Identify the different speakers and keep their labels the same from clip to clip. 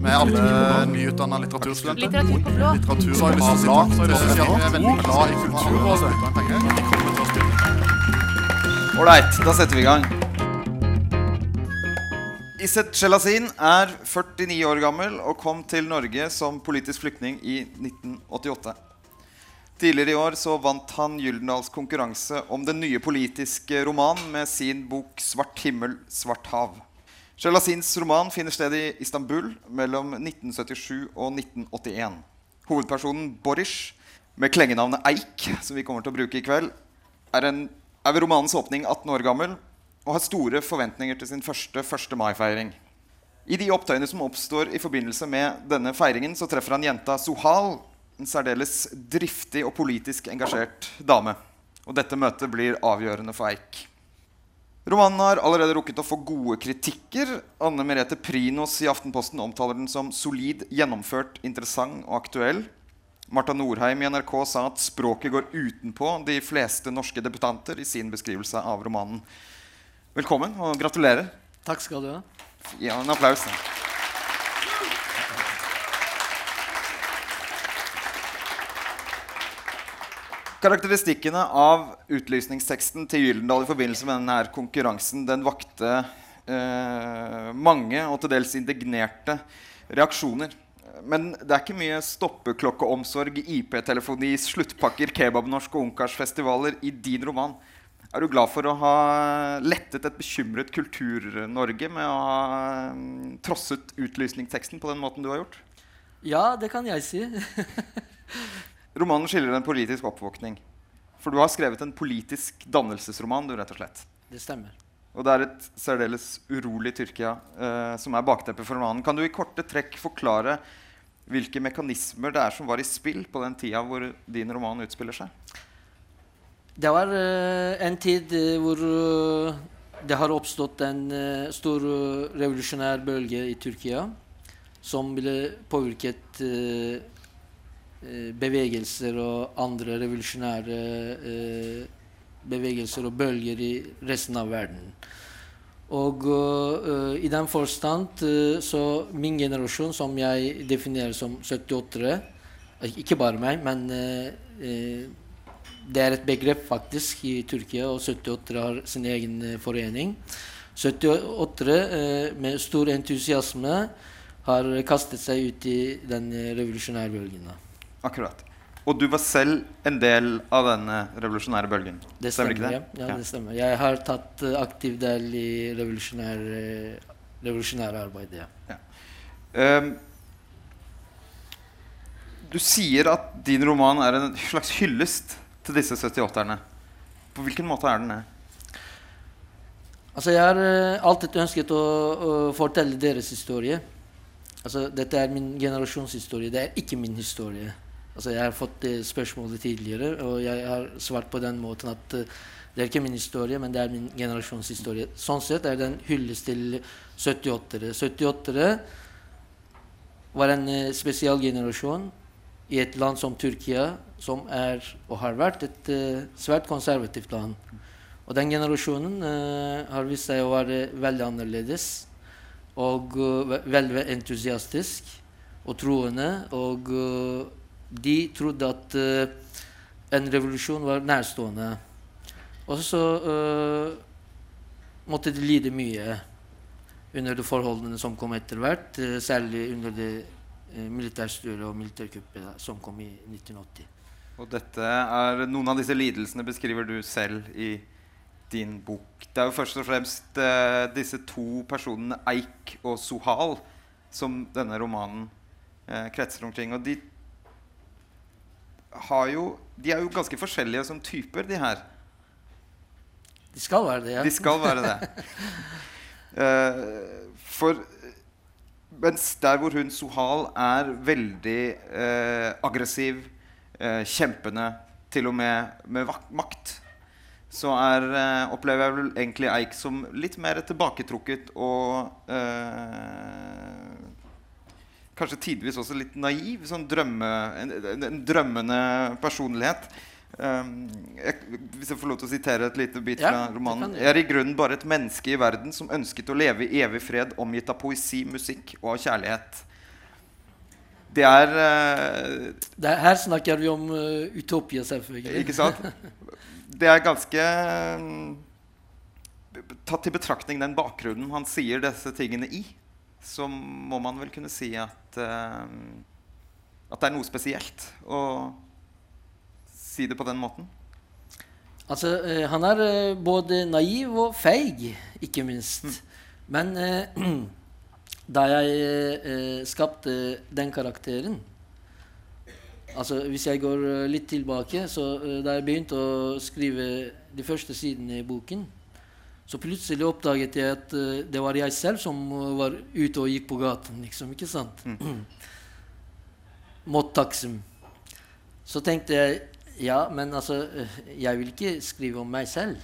Speaker 1: med alle nyutdanna litteraturstudenter.
Speaker 2: Litteratur på blå.
Speaker 1: Litteratur så har jeg lyst til å si takk til er veldig glad i kultur og spytter inn penger. De kommer til å spytte.
Speaker 3: Ålreit, da setter vi i gang. Iset Sjelasin er 49 år gammel og kom til Norge som politisk flyktning i 1988. Tidligere i år så vant han Gyldendals konkurranse om den nye politiske romanen med sin bok 'Svart himmel, svart hav'. Sjelasins roman finner sted i Istanbul mellom 1977 og 1981. Hovedpersonen Boris, med klengenavnet Eik, som vi kommer til å bruke i kveld, er, en, er ved romanens åpning 18 år gammel og har store forventninger til sin første 1. mai-feiring. I de opptøyene som oppstår i forbindelse med denne feiringen, så treffer han jenta Sohal, en særdeles driftig og politisk engasjert dame. Og dette møtet blir avgjørende for Eik. Romanen har allerede rukket å få gode kritikker. Anne Merete Prinos i Aftenposten omtaler den som solid, gjennomført, interessant og aktuell. Marta Norheim i NRK sa at språket går utenpå de fleste norske debutanter i sin beskrivelse av romanen. Velkommen og gratulerer.
Speaker 4: Takk skal du ha.
Speaker 3: Gi han en applaus. da. Karakteristikkene av utlysningsteksten til Gyldendal i forbindelse med denne konkurransen den vakte eh, mange og til dels indignerte reaksjoner. Men det er ikke mye stoppeklokkeomsorg, IP-telefoni, sluttpakker, kebabnorsk og ungkarsfestivaler i din roman. Er du glad for å ha lettet et bekymret Kultur-Norge med å ha mm, trosset utlysningsteksten på den måten du har gjort?
Speaker 4: Ja, det kan jeg si.
Speaker 3: Romanen skildrer en politisk oppvåkning. For du har skrevet en politisk dannelsesroman. du rett og slett.
Speaker 4: Det stemmer.
Speaker 3: Og det er et særdeles urolig Tyrkia eh, som er bakteppet for romanen. Kan du i korte trekk forklare hvilke mekanismer det er som var i spill på den tida hvor din roman utspiller seg?
Speaker 4: Det var uh, en tid eh, hvor uh, det har oppstått en stor revolusjonær bølge i Tyrkia som ble påvirket bevegelser og andre revolusjonære eh, bevegelser og bølger i resten av verden. Og uh, i den forstand uh, så min generasjon, som jeg definerer som 78-ere Ikke bare meg, men øh, det er et begrep faktisk i Tyrkia, og 78-ere har sin egen forening. 78-ere øh, med stor entusiasme har kastet seg ut i den revolusjonære bølgen.
Speaker 3: Akkurat. Og du var selv en del av denne revolusjonære bølgen.
Speaker 4: Det
Speaker 3: Stemmer
Speaker 4: stemmer.
Speaker 3: ikke
Speaker 4: ja.
Speaker 3: det?
Speaker 4: Ja, det stemmer. Jeg har tatt uh, aktiv del i revolusjonære uh, revolusjonær arbeid. Ja.
Speaker 3: Ehm, du sier at din roman er en slags hyllest til disse 78-erne. På hvilken måte er den det?
Speaker 4: Altså, jeg har uh, alltid ønsket å, å fortelle deres historie. Altså, dette er min generasjons historie. Det er ikke min historie. Altså, jeg har fått det spørsmålet tidligere, og jeg har svart på den måten at uh, det er ikke min historie, men det er min generasjons historie. Sånn sett er det en hyllest til 78-ere. 78-ere var en uh, spesialgenerasjon i et land som Tyrkia, som er og har vært et uh, svært konservativt land. Og den generasjonen uh, har vist seg å være veldig annerledes og uh, veldig entusiastisk og troende. Og de trodde at uh, en revolusjon var nærstående. Og så uh, måtte de lide mye under de forholdene som kom etter hvert, uh, særlig under det militærstyret og militærkuppet som kom i 1980.
Speaker 3: Og dette er, noen av disse lidelsene beskriver du selv i din bok. Det er jo først og fremst eh, disse to personene, Eik og Sohal, som denne romanen eh, kretser omkring. Og de har jo De er jo ganske forskjellige som typer, de her.
Speaker 4: De skal være det, ja.
Speaker 3: De skal være det. uh, for mens der hvor hun Sohal er veldig uh, aggressiv, uh, kjempende, til og med med makt, så er, opplever jeg vel egentlig Eik som litt mer tilbaketrukket og Kanskje tidvis også litt naiv. Sånn drømme, en, en, en drømmende personlighet. Um, jeg, hvis jeg får lov til å sitere et lite bit
Speaker 4: Ja,
Speaker 3: fra romanen. Jeg er i grunnen bare et menneske i verden som ønsket å leve i evig fred, omgitt av poesi, musikk og av kjærlighet. Det er uh,
Speaker 4: Det, her snakker vi om uh, utopia, selvfølgelig.
Speaker 3: Ikke sant? Det er ganske um, Tatt i betraktning den bakgrunnen han sier disse tingene i, så må man vel kunne si at eh, At det er noe spesielt å si det på den måten.
Speaker 4: Altså, eh, han er eh, både naiv og feig, ikke minst. Men eh, da jeg skapte den karakteren Altså, Hvis jeg går litt tilbake, så da jeg begynte å skrive de første sidene i boken, så plutselig oppdaget jeg at eh, det var jeg selv som eh, var ute og gikk på gaten. liksom, ikke sant? Mot Taksim. Så tenkte jeg ja, men altså eh, Jeg vil ikke skrive om meg selv.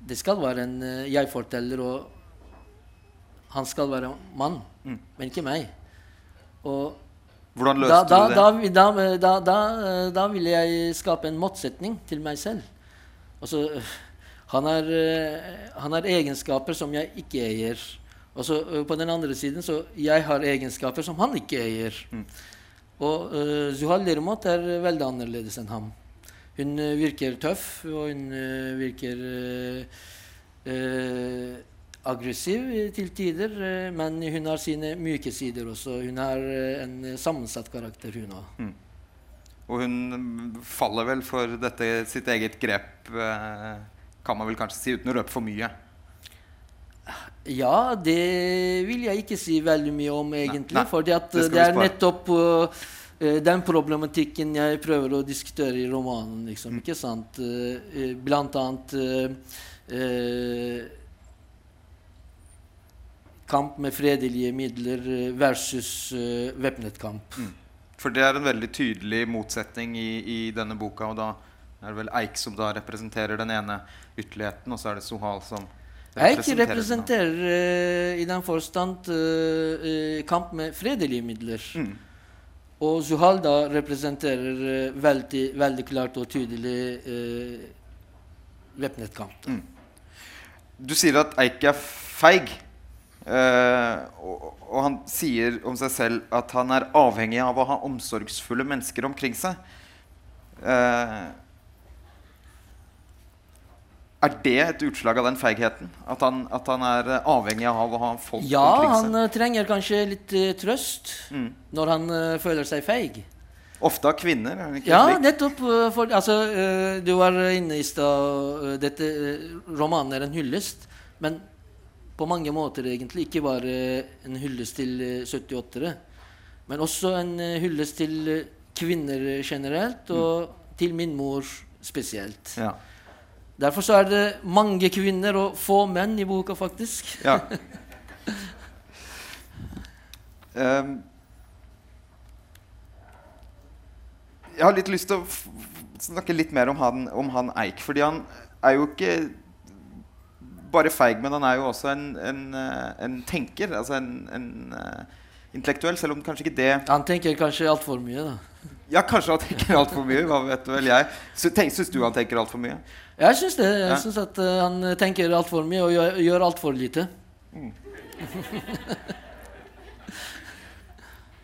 Speaker 4: Det skal være en jeg-forteller, og han skal være mann,
Speaker 3: Mm.
Speaker 4: men ikke meg. Og
Speaker 3: Hvordan løste
Speaker 4: da,
Speaker 3: du det?
Speaker 4: da, da, da, da, da ville jeg skape en motsetning til meg selv. Altså, øh, han, er, øh, han har egenskaper som jeg ikke eier. Og så øh, på den andre siden så jeg har egenskaper som han ikke eier.
Speaker 3: Mm.
Speaker 4: Og uh, Zuhal Lermot er veldig annerledes enn ham. Hun virker tøff, og hun uh, virker uh, aggressiv eh, til tider, men hun har sine myke sider også. Hun er øh, en sammensatt karakter, hun òg.
Speaker 3: Og hun mm, faller vel for dette sitt eget grep, eh, kan man vel kanskje si, uten å røpe for mye.
Speaker 4: Ja, det vil jeg ikke si veldig mye om, egentlig. For
Speaker 3: det
Speaker 4: det, er nettopp uh, den problematikken jeg prøver å diskutere i romanen. liksom,
Speaker 3: Mm.
Speaker 4: ikke sant? Uh, blant annet uh, Kamp med fredelige midler versus væpnet kamp.
Speaker 3: For det er en veldig tydelig motsetning i, i denne boka. Og da er det vel Eik som da representerer den ene ytterligheten, og så er det Sohal som
Speaker 4: Eik
Speaker 3: representerer
Speaker 4: uh, i den forstand uh, uh, kamp med fredelige midler.
Speaker 3: Mm.
Speaker 4: Og Zuhal da representerer uh, veldig, veldig klart og tydelig uh, væpnet kamp.
Speaker 3: Du sier at Eik er feig. og, og han sier om seg selv at han er avhengig av å ha omsorgsfulle mennesker omkring seg. Eh, er det et utslag av den feigheten? At han, at han er eh, avhengig av å ha folk
Speaker 4: Ja,
Speaker 3: omkring
Speaker 4: han
Speaker 3: seg?
Speaker 4: eh, trenger kanskje litt uh, trøst
Speaker 3: Mm.
Speaker 4: når han uh, føler seg feig.
Speaker 3: Ofte av kvinner? Er det ikke
Speaker 4: Ja,
Speaker 3: slik?
Speaker 4: nettopp. For, altså, uh, du var inne i stad Dette romanen er en hyllest. Men på mange måter egentlig ikke bare en hyllest til eh, 78-ere. Men også en hyllest til kvinner generelt, og til min mor spesielt.
Speaker 3: Ja.
Speaker 4: Derfor så er det mange kvinner og få menn i boka, faktisk.
Speaker 3: Ja. um, jeg har litt lyst til å snakke litt mer om han, om han Eik. Fordi han er jo ikke bare feig, men han er jo også en, en, eh, en tenker. Altså en, en eh, intellektuell, selv om kanskje ikke det
Speaker 4: Han tenker kanskje altfor mye, da.
Speaker 3: Ja, kanskje han tenker altfor mye. Hva vet vel jeg. Så Syns du han tenker altfor mye?
Speaker 4: Jeg syns det. Jeg
Speaker 3: Ja.
Speaker 4: syns at eh, han tenker altfor mye og gjør, gjør altfor lite.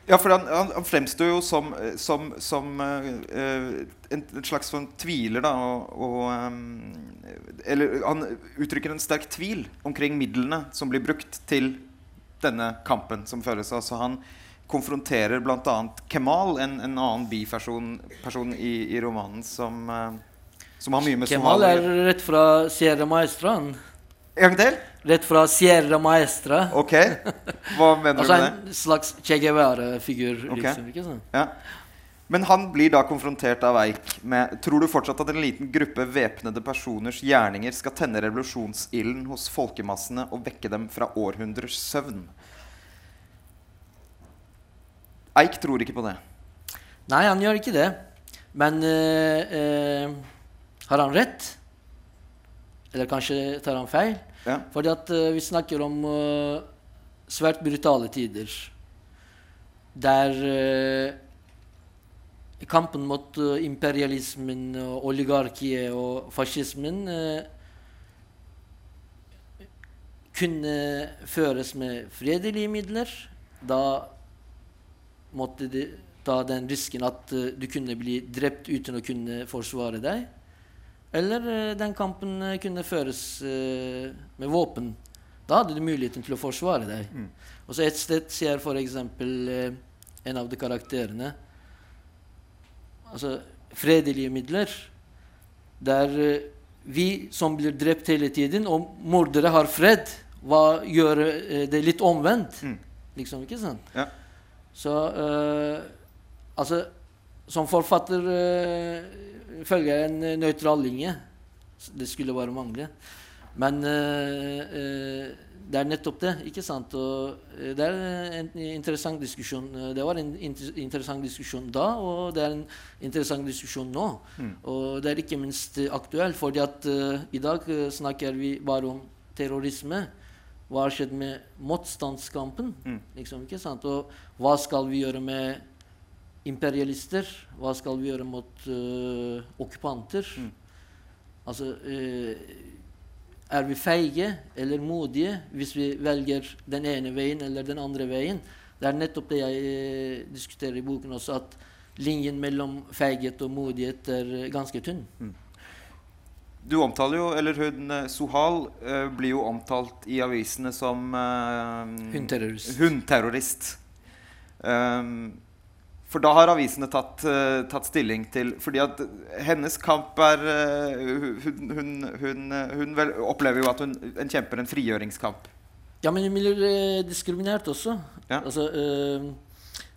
Speaker 3: Ja, for han, han, han fremstår jo som, eh, som, som eh, en, en slags sånn tviler, da. Og, og, um, eller han uttrykker en sterk tvil omkring midlene som blir brukt til denne kampen som føres. Altså han konfronterer bl.a. Kemal, en, en annen biperson person i, i romanen, som, uh, som har mye med
Speaker 4: Kemal
Speaker 3: Somalia å
Speaker 4: er rett fra Sierra Maestra.
Speaker 3: En gang til?
Speaker 4: Rett fra Sierra Maestra.
Speaker 3: Ok. Hva mener
Speaker 4: Altså
Speaker 3: du med det?
Speaker 4: en slags Che Guevara-figur.
Speaker 3: Okay.
Speaker 4: Liksom, ikke sant?
Speaker 3: Ja. Men han blir da konfrontert av Eik med Tror du fortsatt at en liten gruppe væpnede personers gjerninger skal tenne revolusjonsilden hos folkemassene og vekke dem fra århundrers søvn? Eik tror ikke på det.
Speaker 4: Nei, han gjør ikke det. Men øh, øh, har han rett? Eller kanskje tar han feil?
Speaker 3: Ja.
Speaker 4: Fordi at øh, vi snakker om svært brutale tider. Der kampen mot eh, imperialismen, oligarkiet og fascismen eh, kunne føres med fredelige midler. Da måtte de ta den risken at eh, du kunne bli drept uten å kunne forsvare deg. Eller den kampen kunne føres med våpen. Da hadde du muligheten til å forsvare deg.
Speaker 3: Mm.
Speaker 4: Og så et sted sier f.eks. En av de karakterene Altså fredelige midler. Der eh, vi som blir drept hele tiden, og mordere har fred, hva gjør eh, det litt omvendt?
Speaker 3: Mm.
Speaker 4: Liksom, ikke sant?
Speaker 3: Ja.
Speaker 4: Så uh, altså Som forfatter uh, følger jeg en nøytral linje. Det skulle bare mangle. Men uh, det er nettopp det. ikke sant? Og eh, det er en interessant diskusjon. Eh, Det var en inter interessant diskusjon da, og det er en interessant diskusjon nå.
Speaker 3: Mm.
Speaker 4: Og det er ikke minst aktuelt, fordi at uh, i dag snakker vi bare om terrorisme. Hva har skjedd med motstandskampen?
Speaker 3: Mm.
Speaker 4: Liksom, ikke sant? Og hva skal vi gjøre med imperialister? Hva skal vi gjøre mot uh, okkupanter?
Speaker 3: Mm.
Speaker 4: Altså eh, Er vi feige eller modige hvis vi velger den ene veien eller den andre veien? Det er nettopp det jeg eh, diskuterer i boken også, at linjen mellom feighet og modighet er eh, ganske tynn.
Speaker 3: Du omtaler jo, eller hun eh, Sohal eh, blir jo omtalt i avisene som eh,
Speaker 4: Hundterrorist.
Speaker 3: hundterrorist. For da har avisene tatt, eh, tatt stilling til Fordi at hennes kamp er eh, Hun, hun, hun, hun vel, opplever jo at hun, hun kjemper en frigjøringskamp.
Speaker 4: Ja, men hun blir eh, diskriminert også.
Speaker 3: Ja.
Speaker 4: Altså, eh,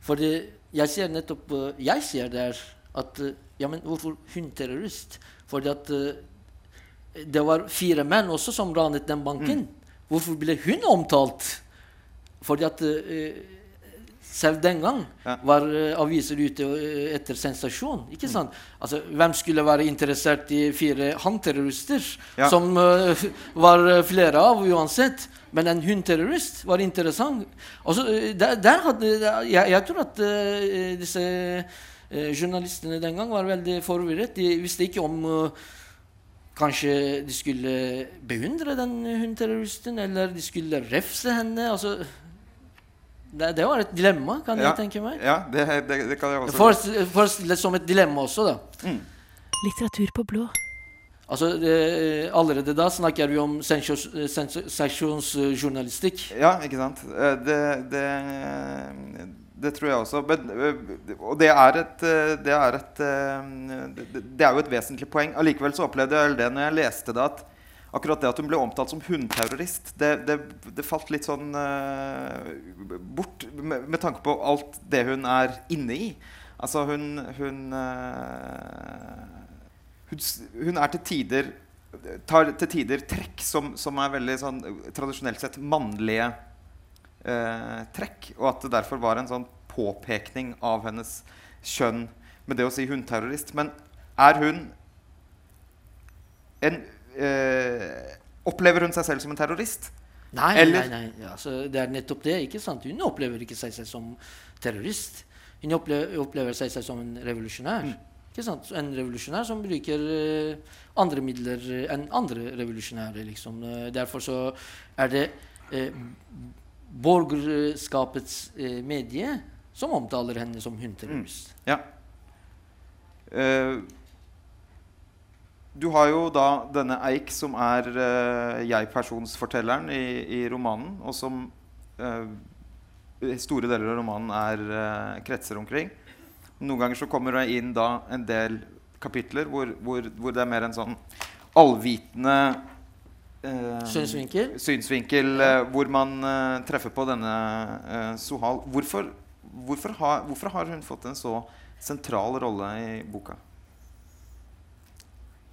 Speaker 4: fordi jeg ser nettopp Jeg ser der at Ja, men hvorfor hun terrorist? Fordi at det var fire menn også som ranet den banken.
Speaker 3: Mm.
Speaker 4: Hvorfor ble hun omtalt? Fordi at eh, selv den gang
Speaker 3: Ja.
Speaker 4: var eh, aviser ute eh, etter sensasjon. ikke sant? Altså, Hvem skulle være interessert i fire hannterrorister,
Speaker 3: Ja.
Speaker 4: som uh, var flere av uansett? Men en hundterrorist var interessant. Altså, eh, der, der hadde, jeg, jeg tror at uh, disse uh, journalistene den gang var veldig forvirret. De visste ikke om Kanskje de skulle beundre den hundterroristen, eller de skulle refse henne. altså... Det, det var et dilemma, kan
Speaker 3: Ja.
Speaker 4: jeg tenke meg.
Speaker 3: Ja, det, det, det kan jeg også
Speaker 4: forestill deg som et dilemma også, da.
Speaker 2: Litteratur på blå.
Speaker 4: Altså, det, Allerede da snakker vi om sensasjonsjournalistikk.
Speaker 3: Ja, ikke sant. Eh, Det, det, det tror jeg også. Men, eh, og det er et, eh, det er et det- Det er jo et vesentlig poeng. Allikevel så opplevde jeg det når jeg leste det, at akkurat det at hun ble omtalt som hundterrorist, det, det, det falt litt sånn uh, bort med, med tanke på alt det hun er inne i. Altså, hun Hun, uh, hun, hun er til tider tar til tider trekk som, som er veldig sånn tradisjonelt sett mannlige uh, trekk. Og at det derfor var en sånn påpekning av hennes kjønn med det å si hundterrorist. Men er hun en eh, Opplever hun seg selv som en terrorist?
Speaker 4: Nei,
Speaker 3: Eller-
Speaker 4: nei, nei. Altså, det er nettopp det. ikke sant? Hun opplever ikke seg selv som terrorist. Hun opplever, opplever seg selv som en revolusjonær.
Speaker 3: Mm.
Speaker 4: Ikke sant? En revolusjonær som bruker eh, andre midler enn andre revolusjonære. liksom. Eh, derfor så er det eh, borgerskapets medie som omtaler henne som hundterrorist.
Speaker 3: Ja. Du har jo da denne Eik, som er uh, jeg-personsfortelleren i, i romanen, og som uh, store deler av romanen er uh, kretser omkring. Noen ganger så kommer det inn da en del kapitler hvor, hvor, hvor det er mer en sånn allvitende uh,
Speaker 4: Synsvinkel?
Speaker 3: synsvinkel hvor man treffer på denne Sohal. Hvorfor, hvorfor, ha, hvorfor har hun fått en så sentral rolle i boka?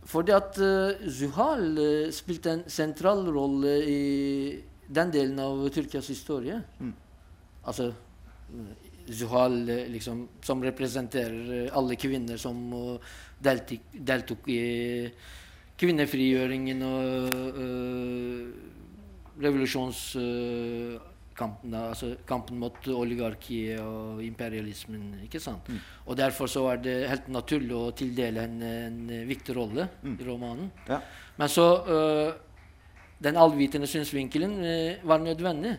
Speaker 4: Fordi at uh, Zuhal uh, spilte en sentral rolle i den delen av Tyrkias historie.
Speaker 3: Mm.
Speaker 4: Altså Zuhal eh, liksom, som representerer alle kvinner som uh, deltok, deltok i kvinnefrigjøringen og uh, revolusjonskampen. altså kampen mot oligarkiet og imperialismen. ikke sant?
Speaker 3: Mm.
Speaker 4: Og derfor så er det helt naturlig å tildele henne en, eh, viktig rolle
Speaker 3: Mm.
Speaker 4: i romanen.
Speaker 3: Ja.
Speaker 4: Men så uh, Den allvitende synsvinkelen uh, var nødvendig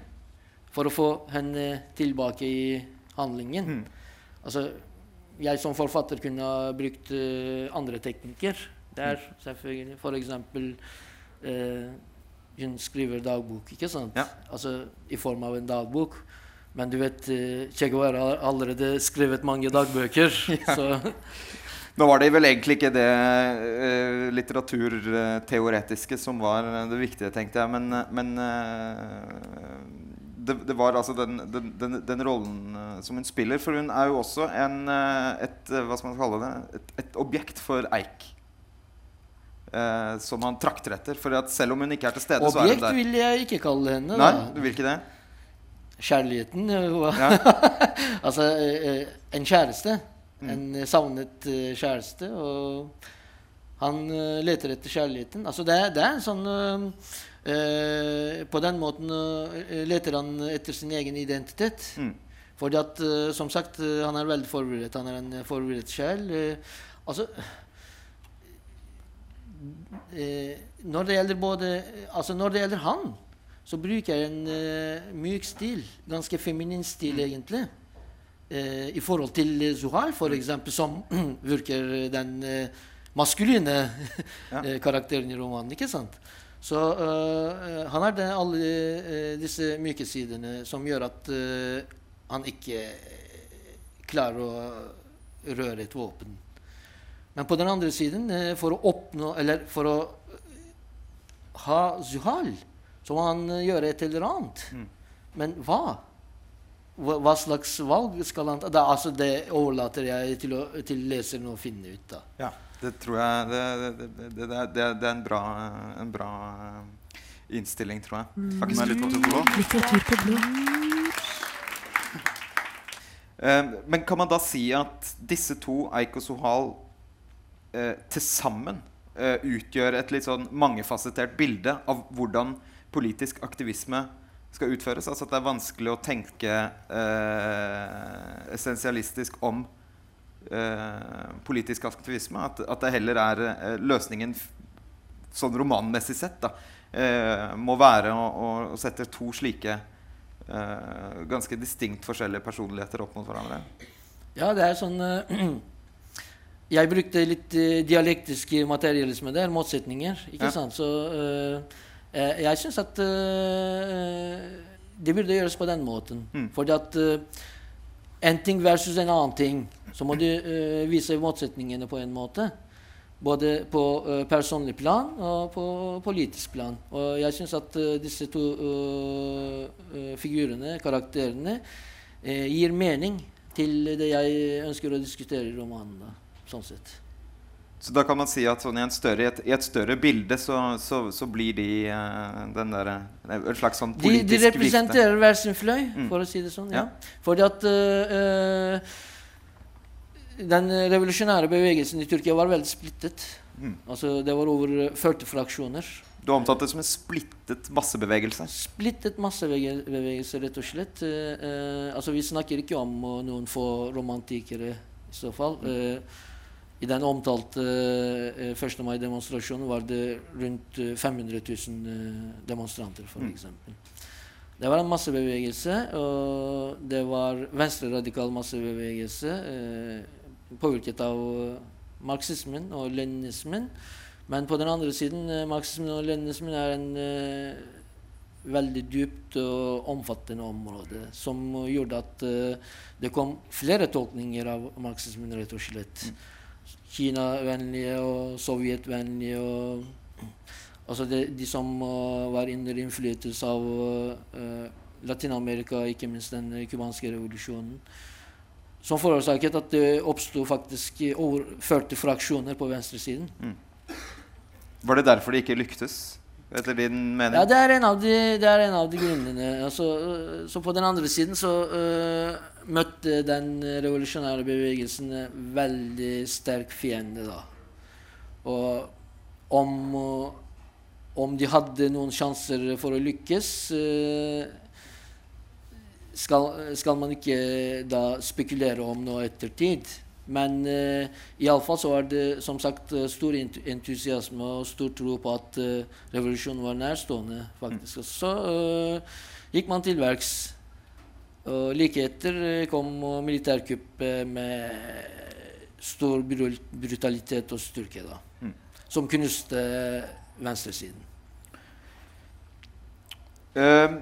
Speaker 4: for å få henne tilbake i handlingen.
Speaker 3: Mm.
Speaker 4: Altså, jeg som forfatter kunne ha brukt uh, andre teknikker der, selvfølgelig. For eksempel eh, Hun skriver dagbok, ikke sant?
Speaker 3: Ja.
Speaker 4: Altså i form av en dagbok. Men du vet, eh, Che Guevara har allerede skrevet mange dagbøker. Så
Speaker 3: Nå var det vel egentlig ikke det eh, litteraturteoretiske som var det viktige, tenkte jeg. Men, men eh, det, det var altså den, den, den, den rollen eh, som hun spiller. For hun er jo også en, eh, et, eh, hva skal man kalle det, et, et objekt for Eik. Eh, som han trakter etter. For at selv om hun ikke er til stede, så er hun der.
Speaker 4: objekt vil jeg ikke kalle henne.
Speaker 3: Nei,
Speaker 4: da.
Speaker 3: du vil ikke det?
Speaker 4: Kjærligheten eh,
Speaker 3: Ja.
Speaker 4: Altså eh, eh, en kjæreste.
Speaker 3: Mm.
Speaker 4: En savnet kjæreste. Og han leter etter kjærligheten. Altså det, det er en sånn eh, eh, På den måten eh, leter han etter sin egen identitet.
Speaker 3: Mm.
Speaker 4: Fordi at, uh, som sagt, han er veldig forberedt. Han er en forberedt sjel. Altså Når det gjelder både Altså når det gjelder han, så bruker jeg en eh, myk stil. Ganske feminin stil, egentlig. Eh, I forhold til uh, Zuhal, eksempel, som virker den eh, maskuline eh, karakteren i romanen. ikke sant? Så eh, han har den, alle eh, disse myke sidene som gjør at eh, han ikke eh, klarer å røre et våpen. Men på den andre siden, eh, for å oppnå Eller for å eh, ha Zuhal, så må han eh, gjøre et eller annet. Men hva? hva? Slags valg skal han ta? Da, altså, det overlater jeg til, å, til leseren å finne ut. av.
Speaker 3: Ja, det tror jeg Det, det, det, det, er en bra, en bra innstilling, tror jeg. Takk skal
Speaker 1: du
Speaker 3: ha
Speaker 1: litteratur på blå.
Speaker 3: Men kan man da si at disse to, Eik og Sohal, eh, til sammen eh, utgjør et litt sånn mangefasettert bilde av hvordan politisk aktivisme skal utføres? Altså at det er vanskelig å tenke eh, essensialistisk om eh, politisk aktivisme? At, at det heller er eh, løsningen sånn romanmessig sett da, eh, må være å, å, å sette to slike eh, ganske distinkt forskjellige personligheter opp mot hverandre.
Speaker 4: Ja, det er sånn eh, Jeg brukte litt eh, dialektisk materialisme der, motsetninger. ikke
Speaker 3: Ja.
Speaker 4: sant? Så eh, jeg syns at uh, det burde gjøres på den måten.
Speaker 3: Mm.
Speaker 4: Fordi at uh, en ting versus en annen ting, så må du vise motsetningene på en måte. Både på personlig plan og på politisk plan. Og jeg syns at disse to figurene, karakterene, gir mening til det jeg ønsker å diskutere i romanen. Da, sånn sett.
Speaker 3: Så da kan man si at sånn i, en større, i, et, i et større bilde så, så, så blir de uh, den derre En slags sånn politisk
Speaker 4: de
Speaker 3: de
Speaker 4: representerer hver sin fløy,
Speaker 3: Mm.
Speaker 4: for å si det sånn.
Speaker 3: Ja.
Speaker 4: Ja. Fordi at uh, eh, den revolusjonære bevegelsen i Tyrkia var veldig splittet.
Speaker 3: Mm.
Speaker 4: Altså, det var over 40 fraksjoner.
Speaker 3: Du omtalte det som en splittet massebevegelse.
Speaker 4: Splittet massebevegelse, rett og slett. Eh, eh, altså, vi snakker ikke om eh, noen få romantikere i så fall. Eh, I den omtalte eh, 1. mai-demonstrasjonen var det rundt eh, 500 000 eh, demonstranter, for
Speaker 3: Mm.
Speaker 4: Det var en massebevegelse, og det var venstreradikal massebevegelse eh, påvirket av eh, marxismen og leninismen. Men på den andre siden, eh, marxismen og leninismen er en eh, veldig dypt og omfattende område som eh, gjorde at eh, det kom flere tolkninger av marxismen, rett og slett. Kina-vennlige og Sovjet-vennlige. og Altså de, de som uh, var under innflytelse av uh, Latin-Amerika, ikke minst den uh, cubanske revolusjonen. Som forårsaket at det oppsto faktisk eh, over 40 fraksjoner på venstresiden.
Speaker 3: Var det derfor det ikke lyktes? Etter din mening?
Speaker 4: Ja, det er en av de, det en av de grunnene. Altså, øh, så på den andre siden så øh, møtte den revolusjonære bevegelsen en veldig sterk fiende, da. Og om, om de hadde noen sjanser for å lykkes øh, skal, skal man ikke da spekulere om noe ettertid. Men uh, iallfall så var det som sagt eh, stor entusiasme og stor tro på at uh, revolusjonen var nærstående. faktisk. Og så uh, gikk man til verks. Og like etter eh, kom militærkuppet med stor brutalitet og styrke, da.
Speaker 3: Mm.
Speaker 4: Som knuste venstresiden.
Speaker 3: Eh,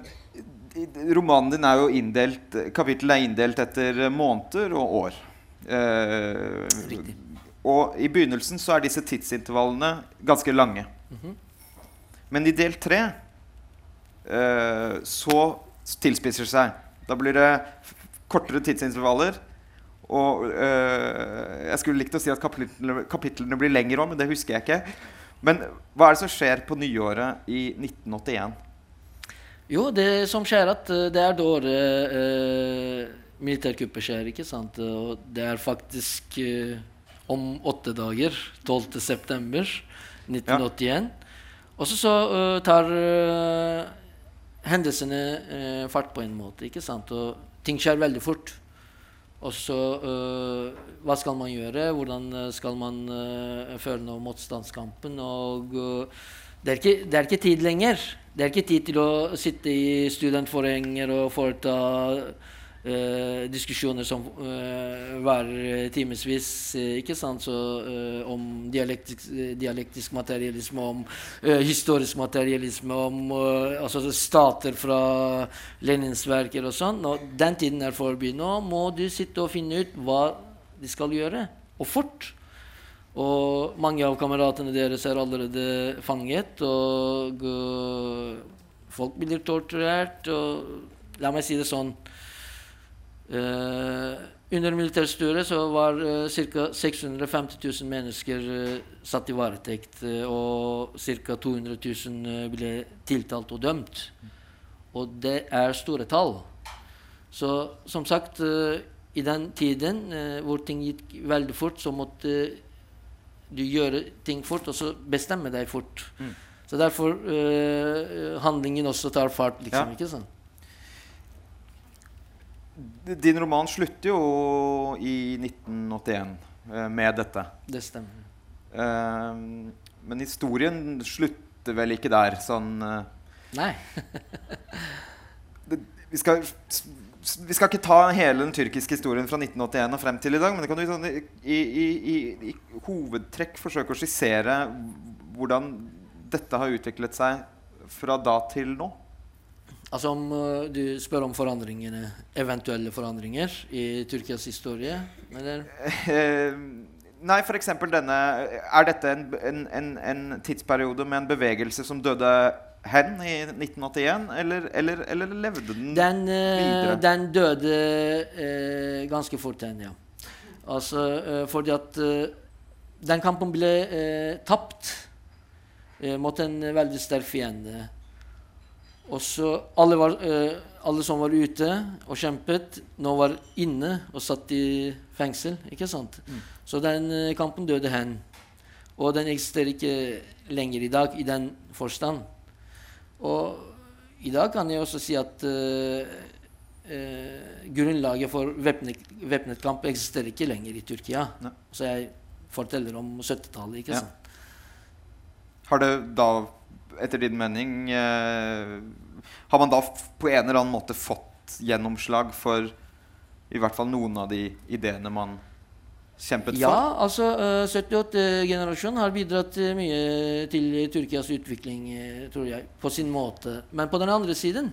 Speaker 3: romanen din er jo inndelt Kapittelet er inndelt etter måneder og år. Eh,
Speaker 4: Riktig.
Speaker 3: og i begynnelsen så er disse tidsintervallene ganske lange.
Speaker 4: Mhm.
Speaker 3: Men i del tre eh, så tilspisser det seg. Da blir det kortere tidsintervaller. Og øh, jeg skulle likt å si at kapitlene, kapitlene blir lengre òg, men det husker jeg ikke. Men hva er det som skjer på nyåret i 1981?
Speaker 4: Jo, det som skjer, at eh, det er da året øh, militærkuppet skjer, ikke sant? Og det er faktisk øh, om åtte dager, 12. september 1981. Og så, så eh, tar eh, hendelsene eh, fart på en måte, ikke sant? Og ting skjer veldig fort. Og så eh, Hva skal man gjøre? Hvordan eh, skal man eh, føre noe motstandskampen? Og eh, det er, ikke, det er ikke tid lenger. Det er ikke tid til å sitte i studentforeninger og foreta eh, diskusjoner som uh, varer timevis, eh, ikke sant? Så, eh, om dialektisk, eh, dialektisk materialisme, om eh, historisk materialisme, om eh, altså stater fra Lenins verker og sånn. Og den tiden er forbi. Nå må du sitte og finne ut hva de skal gjøre, og fort. Og mange av kameratene deres er allerede fanget, og folk blir torturert. Og la meg si det sånn eh, Under militærstyret så var ca. 650 000 mennesker eh, satt i varetekt, eh, og ca. 200 000 eh, ble tiltalt og dømt. Og det er store tall. Så som sagt, eh, i den tiden eh, hvor ting gikk veldig fort, så måtte du gjøre ting fort, og så bestemme deg fort.
Speaker 3: Mm.
Speaker 4: Så derfor eh, handlingen også tar fart, liksom.
Speaker 3: Ja.
Speaker 4: ikke sant?
Speaker 3: Din roman slutter jo i 1981 eh, med dette.
Speaker 4: Det stemmer.
Speaker 3: Eh, men historien slutter vel ikke der, sånn eh,
Speaker 4: Nei.
Speaker 3: vi, skal, vi skal ikke ta hele den tyrkiske historien fra 1981 og frem til i dag, men kan du sånn, i, i, i, i hovedtrekk forsøke å skissere hvordan dette har utviklet seg fra da til nå.
Speaker 4: Altså om eh, du spør om forandringene, eventuelle forandringer i Tyrkias historie? Eller?
Speaker 3: Eh, nei, eksempel denne Er dette en, en, en, en tidsperiode med en bevegelse som døde hen i 1981, eller, eller, eller levde den,
Speaker 4: Den, eh,
Speaker 3: videre?
Speaker 4: den døde eh, ganske fort, hen, ja. Altså eh, fordi at eh, den kampen ble eh, tapt mot en veldig sterk fiende. Og så alle, var, eh, alle som var ute og kjempet, nå var inne og satt i fengsel. ikke sant? Så den eh, kampen døde hen. Og den eksisterer ikke lenger i dag i den forstand. Og i dag kan jeg også si at eh, eh, grunnlaget for væpnet, kamp eksisterer ikke lenger i Tyrkia.
Speaker 3: Ne.
Speaker 4: Så jeg forteller om 70-tallet. ikke
Speaker 3: Ja.
Speaker 4: sant?
Speaker 3: Har det da, etter din mening eh, Har man da på en eller annen måte fått gjennomslag for i hvert fall noen av de ideene man kjempet
Speaker 4: Ja,
Speaker 3: for?
Speaker 4: altså eh, 78-generasjonen har bidratt eh, mye til Tyrkias utvikling, eh, tror jeg, på sin måte. Men på den andre siden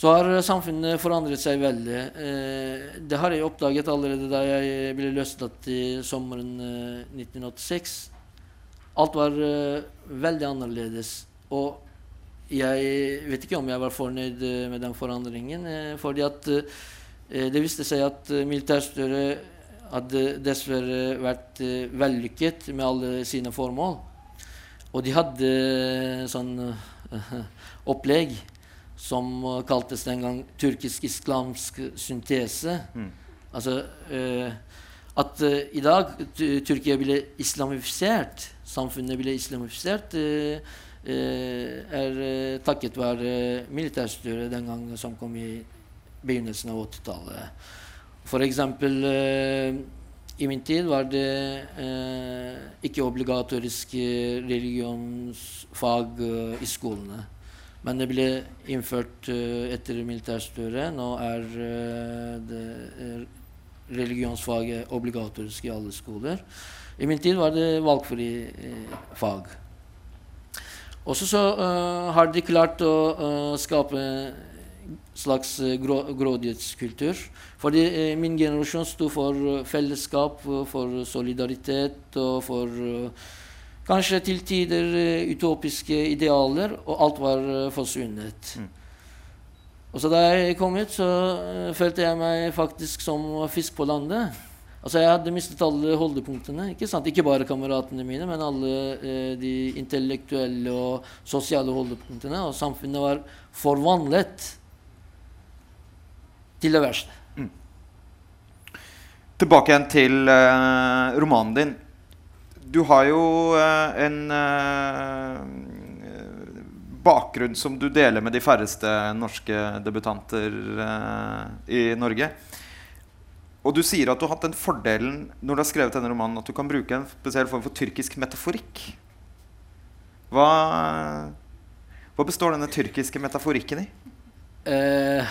Speaker 4: så har eh, samfunnet forandret seg veldig. Eh, det har jeg oppdaget allerede da jeg ble løslatt i sommeren eh, 1986. Alt var uh, veldig annerledes. Og jeg vet ikke om jeg var fornøyd eh, med den forandringen. Uh, fordi at uh, det viste seg at militærstyret hadde dessverre vært vellykket med alle sine formål. Og de hadde sånn opplegg som kaltes den gang tyrkisk-islamsk syntese.
Speaker 3: Mm.
Speaker 4: Altså at i dag Ty- Tyrkia ble islamifisert, samfunnet ble islamifisert, eh, eh, er eh, takket være militærstyret den gang som kom i begynnelsen av 80-tallet. For eksempel eh, i min tid var det ikke obligatorisk religionsfag i skolene. Men det ble innført etter militærstyret. Nå er det religionsfaget obligatorisk i alle skoler. I min tid var det valgfri eh, fag. Også så uh, har de klart å uh, skape en slags grå, grådighetskultur. Fordi uh, min generasjon sto for fellesskap, for solidaritet og for kanskje til tider utopiske idealer, og alt var forsvunnet.
Speaker 3: Mm.
Speaker 4: Og så da jeg kom ut, så følte jeg meg faktisk som fisk på landet. Altså Jeg hadde mistet alle holdepunktene. Ikke sant? Ikke bare kameratene mine, men alle eh, de intellektuelle og sosiale holdepunktene. Og samfunnet var forvandlet til det verste.
Speaker 3: Tilbake igjen til eh, romanen din. Du har jo eh, en eh, bakgrunn som du deler med de færreste norske debutanter eh, i Norge. Og du sier at du har hatt den fordelen når du har skrevet denne romanen, at du kan bruke en spesiell form for tyrkisk metaforikk. Hva, hva består denne tyrkiske metaforikken i?
Speaker 4: Eh,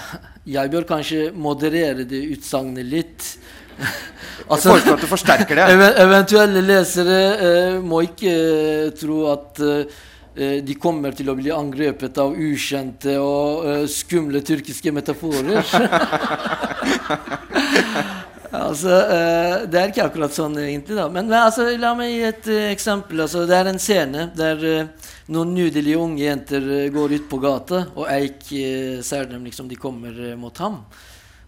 Speaker 4: jeg bør kanskje moderere det utsagnet litt.
Speaker 3: Jeg foreslår at du forsterker det.
Speaker 4: Even eventuelle lesere eh, må ikke eh, tro at eh, de kommer til å bli angrepet av ukjente og eh, skumle tyrkiske metaforer. altså, eh, det er ikke akkurat sånn egentlig, da. Men, altså, la meg gi et eh, eksempel. Altså, det er en scene der eh, noen nydelige unge jenter eh, går ut på gata, og Eik eh, ser dem liksom de kommer eh, mot ham.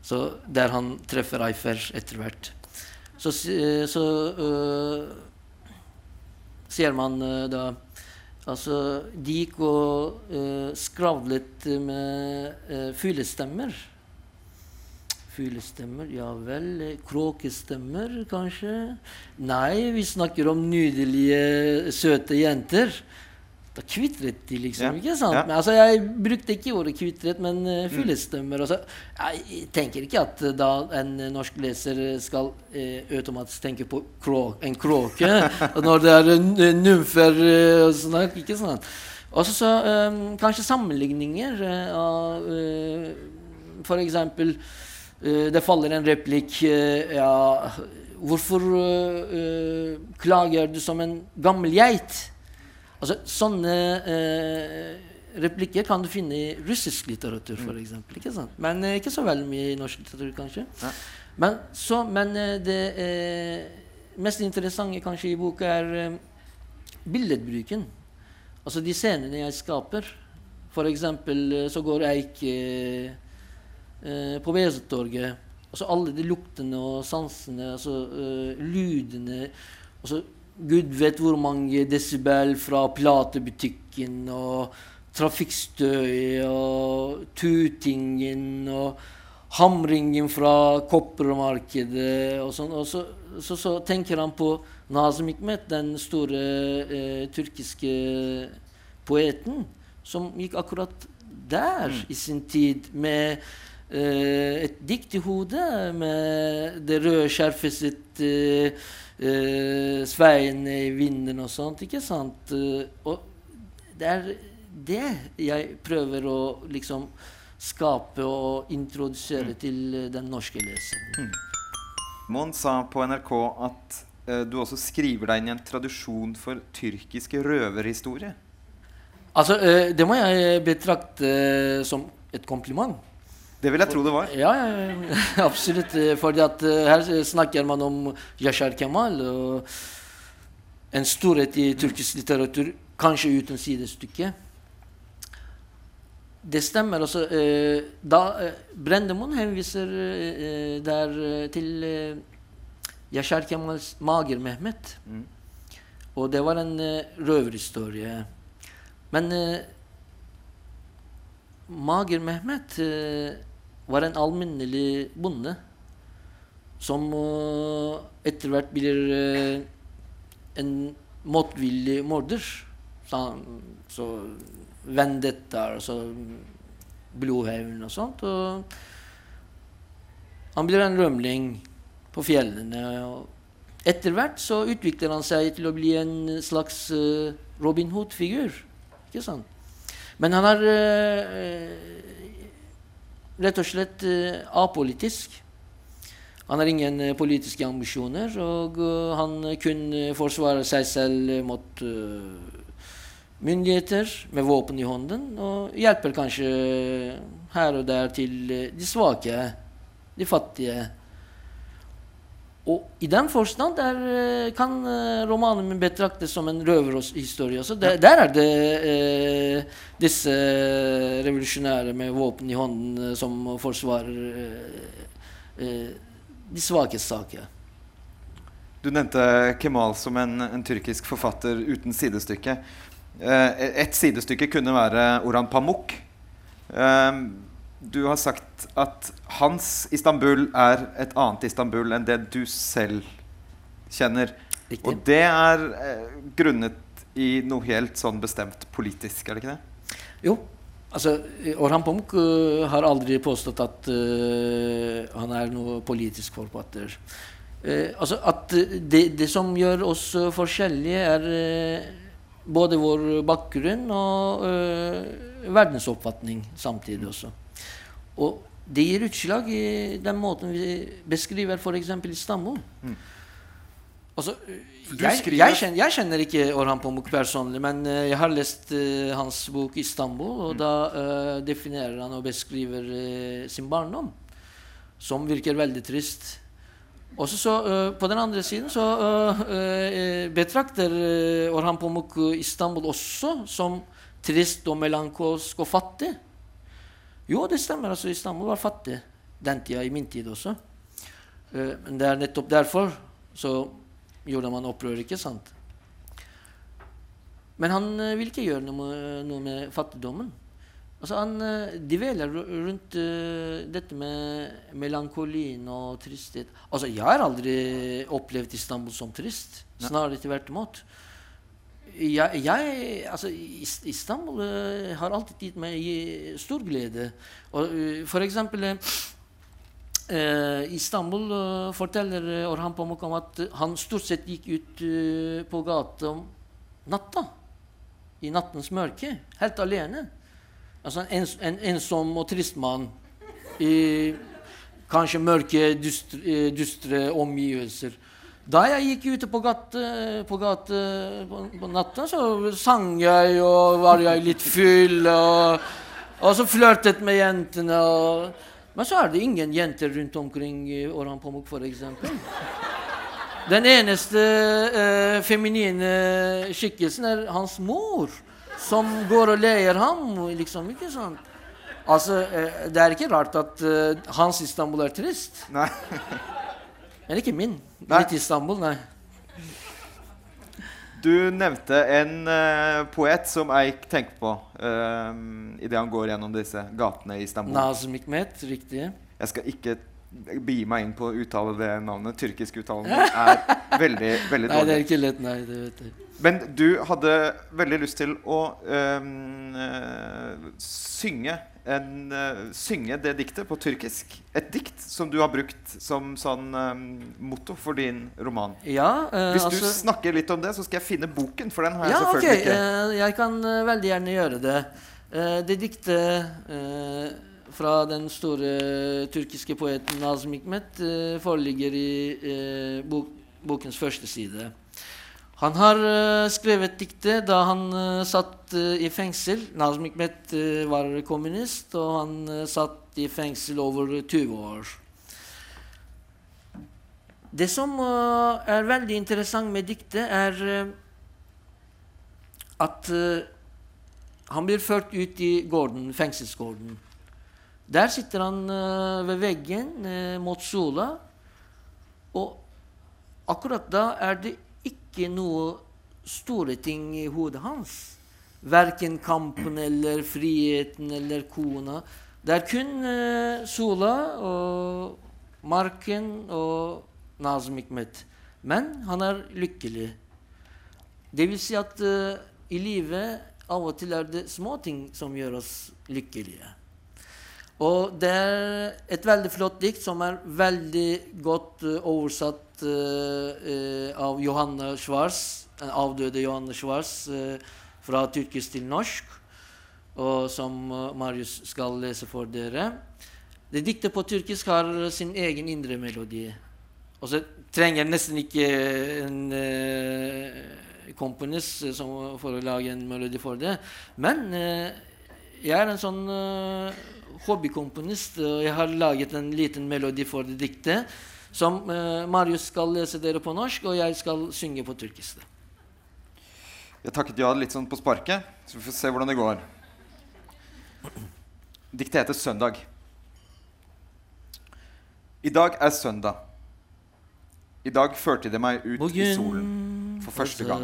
Speaker 4: Så der han treffer Eifer etter hvert. Så, eh, så uh, ser man da Altså, de gikk og uh, skravlet med uh, fuglestemmer. Fuglestemmer, ja vel. eh, Kråkestemmer, kanskje? Nei, vi snakker om nydelige, søte jenter. Da kvitret de, liksom.
Speaker 3: Ja,
Speaker 4: ikke sant?
Speaker 3: ja.
Speaker 4: Men, altså, jeg brukte ikke ordet kvitret, men uh, fuglestemmer. Altså, jeg tenker ikke at uh, da en norsk leser skal uh, automatisk tenke på krå en kråke når det er en, en nymfer uh, og sånn. Ikke sant? Også så um, kanskje sammenligninger av eksempel eh, Det faller en replikk eh, Ja, hvorfor eh, eh, klager du som en gammel geit? Altså, sånne uh, replikker kan du finne i russisk litteratur, for eksempel, ikke sant? Men uh, ikke så veldig mye i norsk litteratur, kanskje.
Speaker 3: Ja.
Speaker 4: Men, så, men eh, det eh, mest interessante kanskje i boka er eh, billedbruken. Altså de scenene jeg skaper. For eksempel eh, så går eh, eh, på Vesetorget. Altså alle de luktene og sansene, altså eh, lydene altså Gud vet hvor mange desibel fra platebutikken og trafikkstøy og tutingen og hamringen fra koppermarkedet og sånn. Og så, så, så tenker han på Nazım Hikmet, den store eh, tyrkiske poeten, som gikk akkurat der i sin tid med eh, et dikt i hodet med det røde skjerfet sitt eh, eh, sveiende i vinden og sånt, ikke sant? Eh, og det er det jeg prøver å liksom skape og introdusere til eh, den norske leseren.
Speaker 3: Mon sa på NRK at uh, du også skriver deg inn i en tradisjon for tyrkiske røverhistorie.
Speaker 4: Altså, uh, det må jeg betrakte eh, som et kompliment.
Speaker 3: Det vil jeg tro det var.
Speaker 4: Ja, absolutt. at eh, her snakker man om Yashar Kemal. En storhet i turkisk litteratur, kanskje uten sidestykke. Det stemmer. altså, eh, da eh, Brendemoen henviser der til Yashar Kemals Mager Mehmet.
Speaker 3: Mm.
Speaker 4: Og det var en røverhistorie. Men Mager Mehmet eh, var en alminnelig bonde som eh, etter hvert blir eh, en motvillig morder. Så, så vendettaer, altså blodhevn og sånt. Og han blir en rømling på fjellene. Og etter hvert så utvikler han seg til å bli en slags eh, Robin Hood-figur. Ikke sant? Men han har eh, rett og slett eh, apolitisk. Han har ingen eh, politiske ambisjoner, og eh, han kun forsvare seg selv mot myndigheter med våpen i hånden, og hjelper kanskje her og der til de svake, de fattige. Og i den forstand der, eh, kan eh, romanen min betraktes som en røverhistorie også. Der, der er det eh, disse revolusjonære med våpen i hånden eh, som forsvarer eh, de svakes saker.
Speaker 3: Du nevnte Kemal som en, en tyrkisk forfatter uten sidestykke. Eh, et sidestykke kunne være Orhan Pamuk. Eh, du har sagt at hans Istanbul er et annet Istanbul enn det du selv kjenner.
Speaker 4: Riktig.
Speaker 3: Og det er eh, grunnet i noe helt sånn bestemt politisk, er det ikke det?
Speaker 4: Jo, altså Orhan Pamuk uh, har aldri påstått at uh, han er noe politisk forfatter. Uh, altså at det, det som gjør oss forskjellige, er både vår bakgrunn og verdensoppfatning samtidig også. Og det gir utslag i den måten vi beskriver f.eks. Istanbul. Altså,
Speaker 1: For du
Speaker 4: jeg, jeg, kjenner, jeg kjenner ikke Orhan Pamuk personlig, men uh, jeg har lest uh, hans bok 'Istanbul', og da uh, definerer han og beskriver sin barndom, som virker veldig trist. Også så, på den andre siden så betrakter Orhan Pamuk Istanbul også som trist og melankolsk og fattig. Jo, det stemmer. altså Istanbul var fattig den tida, i min tid også. Uh, men det er nettopp derfor så gjorde man opprør, ikke sant? Men han uh, vil ikke gjøre noe noe med fattigdommen. Altså han uh, dveler rundt eh, dette med melankolien og tristhet. Altså Jeg har aldri opplevd Istanbul som trist. Snarere tvert imot. Jeg, jeg, altså Istanbul uh, har alltid gitt meg stor glede. Og, uh, for eksempel eh, Istanbul forteller Orhan Pamuk om at han stort sett gikk ut på gata om natta. I nattens mørke. Helt alene. Altså en, en ensom og trist mann i kanskje mørke, dystre, dystre omgivelser. Da jeg gikk ute på gata på, gate på, på natta, så sang jeg og var jeg litt full. Og, og så flørtet med jentene. Og, men så er det ingen jenter rundt omkring Orhan Pamuk, f.eks. Den eneste eh, feminine skikkelsen er hans mor, som går og leier ham. liksom, ikke sant? Altså, eh, Det er ikke rart at eh, hans Istanbul er trist.
Speaker 3: Nei.
Speaker 4: Men ikke min.
Speaker 3: Nei.
Speaker 4: Litt Istanbul, nei.
Speaker 3: Du nevnte en uh, poet som Eik tenker på uh, idet han går gjennom disse gatene i Istanbul.
Speaker 4: Nazım Hikmet, riktig.
Speaker 3: Jeg skal ikke begi meg inn på å uttale det navnet. Tyrkisk uttalen er veldig, veldig dårlig.
Speaker 4: Nei, det er ikke lett, nei. det vet jeg.
Speaker 3: Men du hadde veldig lyst til å øh, synge, en, øh, synge det diktet på tyrkisk. Et dikt som du har brukt som sånn øh, motto for din roman.
Speaker 4: Ja, eh,
Speaker 3: Hvis du
Speaker 4: altså
Speaker 3: snakker litt om det, så skal jeg finne boken. For den har jeg
Speaker 4: Ja, ok.
Speaker 3: okay. ikke.
Speaker 4: jeg kan veldig gjerne gjøre det. Det diktet fra den store tyrkiske poeten Nazım Hikmet foreligger i bok, bokens første side. Han har eh, skrevet diktet da han eh, satt eh, i fengsel. Nazm Hikmet var kommunist, og han satt i fengsel over 20 år. Det som er veldig interessant med diktet, er at han blir ført ut i gården, fengselsgården. Der sitter han ved veggen mot sola, og akkurat da er det ikke noe store ting i hodet hans. Verken kampen eller friheten eller kona. Det er kun uh, sola og marken og Nazim Hikmet. Men han er lykkelig. Det vil si at uh, i livet av og til er det små ting som gjør oss lykkelige. Og det er et veldig flott dikt som er veldig godt eh, oversatt eh, av Johanne Schwarz, avdøde Johanne Schwarz, uh, fra tyrkisk til norsk. og som Marius skal lese for dere. Det diktet på tyrkisk har sin egen indre melodi. Og så trenger nesten ikke en uh, komponist for å lage en melodi for det. Men uh, jeg er en sånn eh, hobbykomponist, og jeg har laget en liten melodi for det diktet. Som eh, Marius skal lese dere på norsk, og jeg skal synge på tyrkisk.
Speaker 3: Jeg takket ja litt sånn på sparket, så vi får se hvordan det går. Diktet heter 'Søndag'. I dag er søndag. I dag førte de meg ut i solen for første gang.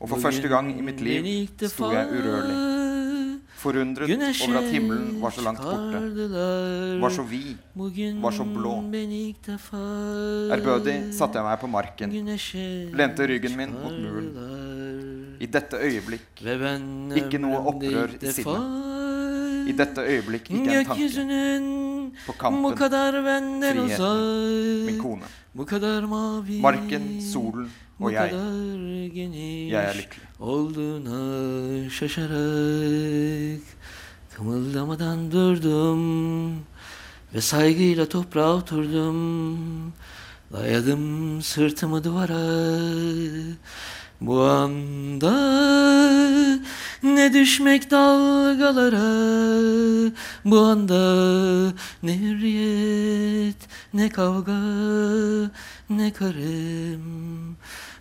Speaker 3: Og for første gang i mitt liv sto jeg urørlig, forundret over at himmelen var så langt borte, var så vid, var så blå. Ærbødig satte jeg meg på marken, lente ryggen min mot muren. I dette øyeblikk ikke noe opprør i sinnet. I dette øyeblikk ikke en tanke. På kampen, friheten, min kone. Marken, solen og jeg. Jeg er lykkelig.
Speaker 4: Olduğuna şaşarak Kımıldamadan durdum Ve saygıyla toprağa oturdum Dayadım sırtımı duvara Bu anda ne düşmek dalgalara Bu anda ne hürriyet ne kavga ne karım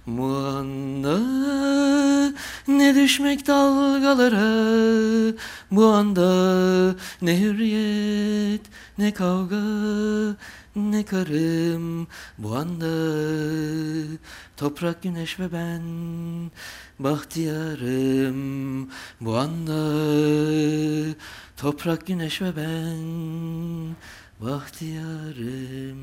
Speaker 4: Bu anda ne düşmek dalgalara Bu anda ne hürriyet ne kavga ne karım Bu anda? Toprak güneş ve ben Bahtiyarım bu anda. Toprak güneş ve ben Bahtiyarım